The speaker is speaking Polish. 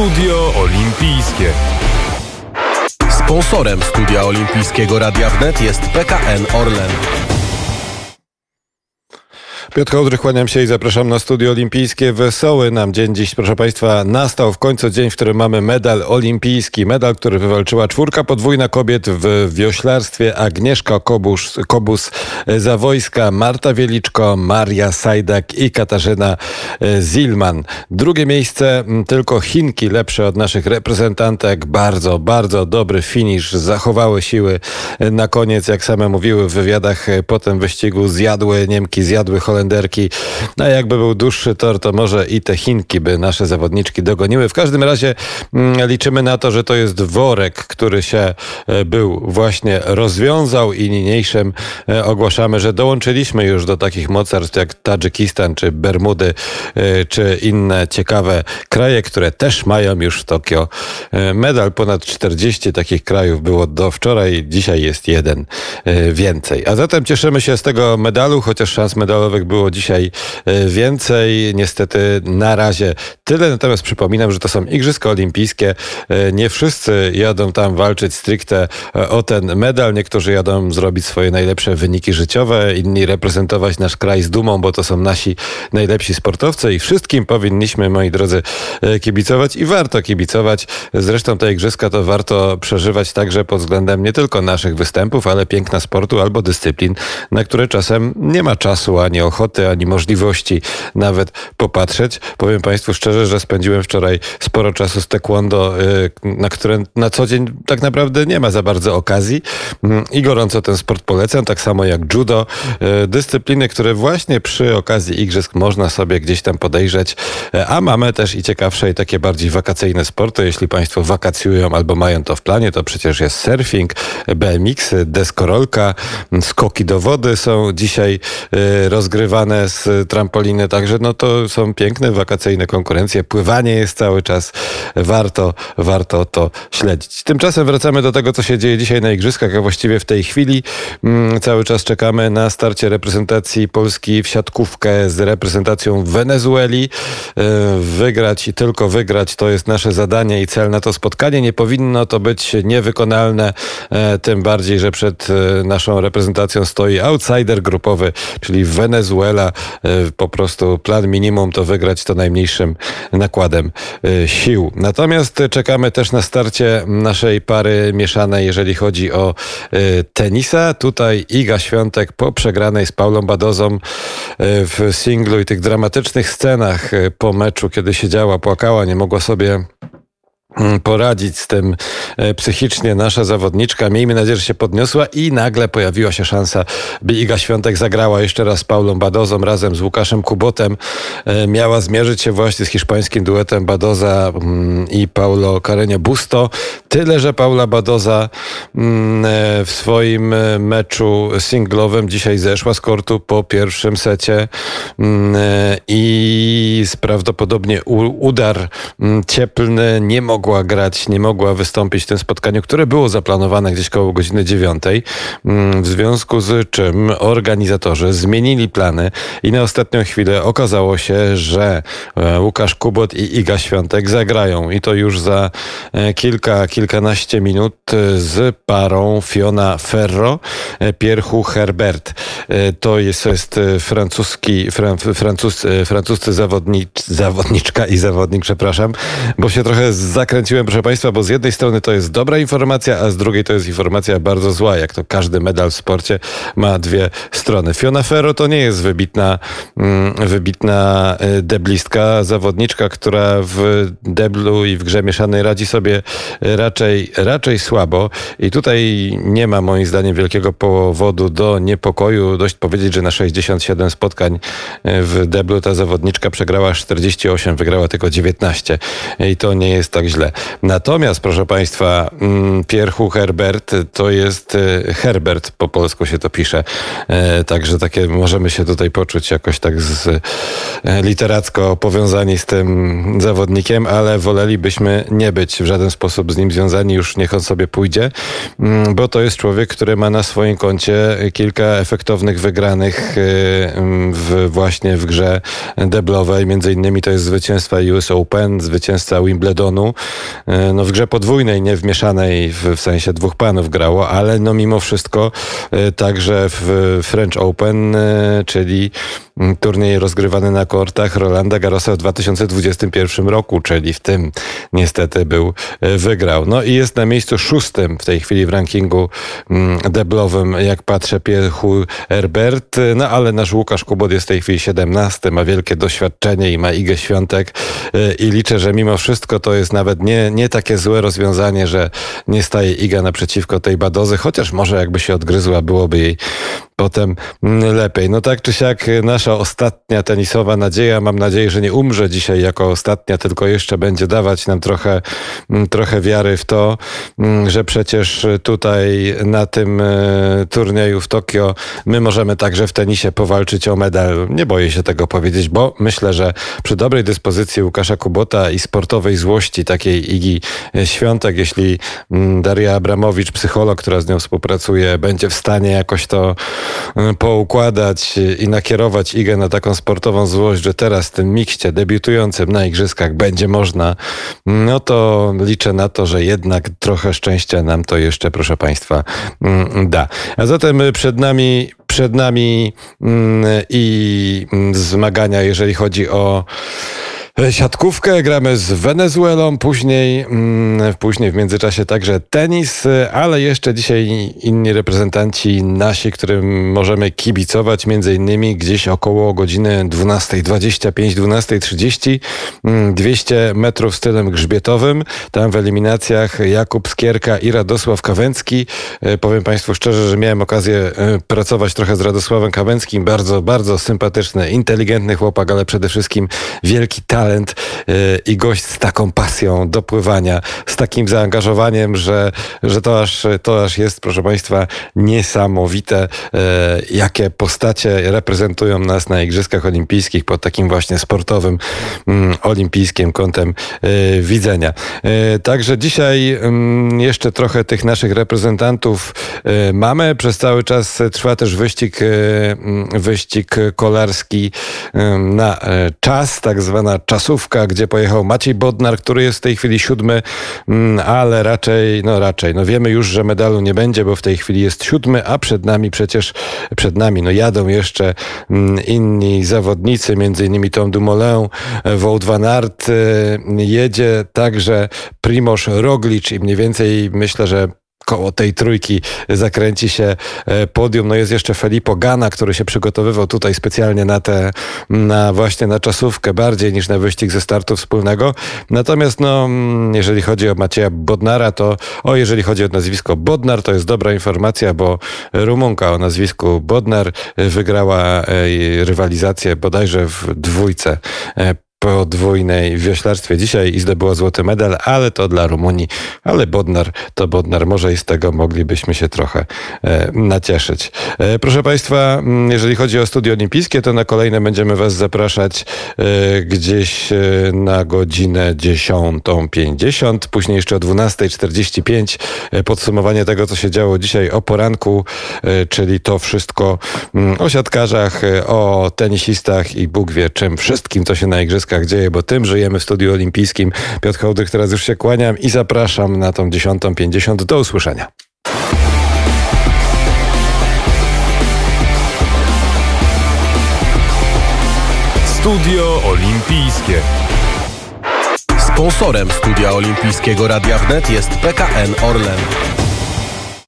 Studio Olimpijskie. Sponsorem Studia Olimpijskiego Radia Wnet jest PKN Orlen. Piotr Hołdrych, kłaniam się i zapraszam na studio olimpijskie. Wesoły nam dzień dziś, proszę Państwa, nastał w końcu dzień, w którym mamy medal olimpijski. Medal, który wywalczyła czwórka podwójna kobiet w wioślarstwie. Agnieszka Kobus, Kobus za wojska, Marta Wieliczko, Maria Sajdak i Katarzyna e, Zilman. Drugie miejsce tylko Chinki, lepsze od naszych reprezentantek. Bardzo, bardzo dobry finisz. Zachowały siły na koniec, jak same mówiły w wywiadach po tym wyścigu. Zjadły Niemki, zjadły Holenderki Holenderki. No jakby był dłuższy tor, to może i te Chinki by nasze zawodniczki dogoniły. W każdym razie mm, liczymy na to, że to jest worek, który się e, był właśnie rozwiązał i niniejszym e, ogłaszamy, że dołączyliśmy już do takich mocarstw jak Tadżykistan czy Bermudy e, czy inne ciekawe kraje, które też mają już w Tokio medal. Ponad 40 takich krajów było do wczoraj, dzisiaj jest jeden więcej. A zatem cieszymy się z tego medalu, chociaż szans medalowych było dzisiaj e, więcej. Niestety na razie tyle. Natomiast przypominam, że to są Igrzyska Olimpijskie. E, nie wszyscy jadą tam walczyć stricte e, o ten medal. Niektórzy jadą zrobić swoje najlepsze wyniki życiowe, inni reprezentować nasz kraj z dumą, bo to są nasi najlepsi sportowcy i wszystkim powinniśmy, moi drodzy, kibicować i warto kibicować. Zresztą te Igrzyska to warto przeżywać także pod względem nie tylko naszych występów, ale piękna sportu albo dyscyplin, na które czasem nie ma czasu ani ochoty ochoty, ani możliwości nawet popatrzeć. Powiem Państwu szczerze, że spędziłem wczoraj sporo czasu z taekwondo, y, na które na co dzień tak naprawdę nie ma za bardzo okazji mm, i gorąco ten sport polecam, tak samo jak judo. Y, dyscypliny, które właśnie przy okazji igrzysk można sobie gdzieś tam podejrzeć, y, a mamy też i ciekawsze i takie bardziej wakacyjne sporty. Jeśli Państwo wakacjują albo mają to w planie, to przecież jest surfing, BMX, deskorolka, skoki do wody są dzisiaj rozgrywane zrywane z trampoliny, także no to są piękne wakacyjne konkurencje. Pływanie jest cały czas. Warto, warto to śledzić. Tymczasem wracamy do tego, co się dzieje dzisiaj na Igrzyskach, a właściwie w tej chwili mm, cały czas czekamy na starcie reprezentacji Polski w siatkówkę z reprezentacją Wenezueli. E, wygrać i tylko wygrać to jest nasze zadanie i cel na to spotkanie. Nie powinno to być niewykonalne, e, tym bardziej, że przed e, naszą reprezentacją stoi outsider grupowy, czyli Wenezuela E, po prostu plan minimum to wygrać to najmniejszym nakładem e, sił. Natomiast czekamy też na starcie naszej pary mieszanej, jeżeli chodzi o e, tenisa. Tutaj Iga Świątek po przegranej z Paulą Badozą w singlu i tych dramatycznych scenach po meczu, kiedy siedziała, płakała, nie mogła sobie poradzić z tym e, psychicznie nasza zawodniczka. Miejmy nadzieję, że się podniosła i nagle pojawiła się szansa, by Iga Świątek zagrała jeszcze raz z Paulą Badozą razem z Łukaszem Kubotem. E, miała zmierzyć się właśnie z hiszpańskim duetem Badoza mm, i Paulo Carreño Busto. Tyle, że Paula Badoza mm, e, w swoim meczu singlowym dzisiaj zeszła z kortu po pierwszym secie i prawdopodobnie udar cieplny nie mogła mogła grać, nie mogła wystąpić w tym spotkaniu, które było zaplanowane gdzieś koło godziny dziewiątej, mm, w związku z czym organizatorzy zmienili plany i na ostatnią chwilę okazało się, że e, Łukasz Kubot i Iga Świątek zagrają i to już za e, kilka, kilkanaście minut z parą Fiona Ferro, e, Pierchu Herbert. To jest, jest francuski, fran, francuz, francuscy zawodnicz, zawodniczka i zawodnik, przepraszam, bo się trochę zakręciłem nakręciłem, proszę Państwa, bo z jednej strony to jest dobra informacja, a z drugiej to jest informacja bardzo zła, jak to każdy medal w sporcie ma dwie strony. Fiona Ferro to nie jest wybitna, mm, wybitna y, deblistka, zawodniczka, która w deblu i w grze mieszanej radzi sobie raczej, raczej słabo i tutaj nie ma moim zdaniem wielkiego powodu do niepokoju. Dość powiedzieć, że na 67 spotkań y, w deblu ta zawodniczka przegrała 48, wygrała tylko 19 i to nie jest tak źle Natomiast, proszę Państwa, mm, Pierchu Herbert to jest e, Herbert, po polsku się to pisze. E, także takie możemy się tutaj poczuć jakoś tak z, e, literacko powiązani z tym zawodnikiem, ale wolelibyśmy nie być w żaden sposób z nim związani. Już niech on sobie pójdzie, mm, bo to jest człowiek, który ma na swoim koncie kilka efektownych wygranych w, właśnie w grze deblowej. Między innymi to jest zwycięstwa US Open, zwycięzca Wimbledonu. E, no w grze podwójnej, nie wmieszanej w, w sensie dwóch panów grało, ale no mimo wszystko e, także w French Open, e, czyli turniej rozgrywany na kortach Rolanda Garrosa w 2021 roku, czyli w tym niestety był, e, wygrał. No i jest na miejscu szóstym w tej chwili w rankingu mm, deblowym, jak patrzę, Pierhu Herbert, no ale nasz Łukasz Kubot jest w tej chwili 17, ma wielkie doświadczenie i ma Igę Świątek e, i liczę, że mimo wszystko to jest nawet nie, nie takie złe rozwiązanie, że nie staje Iga naprzeciwko tej Badozy, chociaż może jakby się odgryzła, byłoby jej potem mm, lepiej. No tak czy siak nasza ostatnia tenisowa nadzieja, mam nadzieję, że nie umrze dzisiaj jako ostatnia, tylko jeszcze będzie dawać nam trochę, mm, trochę wiary w to, mm, że przecież tutaj na tym e, turnieju w Tokio my możemy także w tenisie powalczyć o medal. Nie boję się tego powiedzieć, bo myślę, że przy dobrej dyspozycji Łukasza Kubota i sportowej złości takiej Igi Świątek, jeśli Daria Abramowicz, psycholog, która z nią współpracuje, będzie w stanie jakoś to Y, poukładać i nakierować Igę na taką sportową złość, że teraz w tym mikście debiutującym na igrzyskach będzie można, no to liczę na to, że jednak trochę szczęścia nam to jeszcze, proszę Państwa, mm, da. A zatem przed nami przed nami mm, i mm, zmagania, jeżeli chodzi o siatkówkę, gramy z Wenezuelą, później, mm, później w międzyczasie także tenis, ale jeszcze dzisiaj inni reprezentanci nasi, którym możemy kibicować, między innymi gdzieś około godziny 12.25, 12.30, 200 metrów stylem grzbietowym, tam w eliminacjach Jakub Skierka i Radosław Kawęcki. E, powiem Państwu szczerze, że miałem okazję e, pracować trochę z Radosławem Kawęckim, bardzo, bardzo sympatyczny, inteligentny chłopak, ale przede wszystkim wielki talent talent y, i gość z taką pasją do pływania, z takim zaangażowaniem, że, że to, aż, to aż jest, proszę Państwa, niesamowite, y, jakie postacie reprezentują nas na Igrzyskach Olimpijskich pod takim właśnie sportowym, mm, olimpijskim kątem y, widzenia. Także dzisiaj mm, jeszcze trochę tych naszych reprezentantów mamy. Przez cały czas trwa też wyścig, mm, wyścig kolarski na czas, tak zwana czasówka, gdzie pojechał Maciej Bodnar, który jest w tej chwili siódmy, mm, ale raczej, no raczej, no wiemy już, że medalu nie będzie, bo w tej chwili jest siódmy, a przed nami przecież, przed nami, no jadą jeszcze mm, inni zawodnicy, między innymi Tom Dumoulin, Wout van Aert, y, jedzie także Primoz Roglic i mniej więcej myślę, że koło tej trójki zakręci się e, podium. No jest jeszcze Felipe Gana, który się przygotowywał tutaj specjalnie na te, na właśnie na czasówkę bardziej niż na wyścig ze startu wspólnego. Natomiast no, mm, jeżeli chodzi o Macieja Bodnara, to o, jeżeli chodzi o nazwisko Bodnar, to jest dobra informacja, bo Rumunka o nazwisku Bodnar wygrała e, rywalizację bodajże w dwójce e, podwójnej w wioślarstwie dzisiaj i zdobyła złoty medal, ale to dla Rumunii. Ale Bodnar to Bodnar. Może i z tego moglibyśmy się trochę e, nacieszyć. E, proszę Państwa, mm, jeżeli chodzi o studio olimpijskie, to na kolejne będziemy Was zapraszać e, gdzieś e, na godzinę 10.50, później jeszcze o 12.45 e, podsumowanie tego, co się działo dzisiaj o poranku, e, czyli to wszystko mm, o siatkarzach, o tenisistach i Bóg wie czym wszystkim, co się na igrzyskach Igrzyskach dzieje, bo tym żyjemy w studiu olimpijskim. Piotr Hołdych, teraz już się kłaniam i zapraszam na tą 10.50. Do usłyszenia. Studio Olimpijskie. Sponsorem Studia Olimpijskiego Radia Wnet jest PKN Orlen.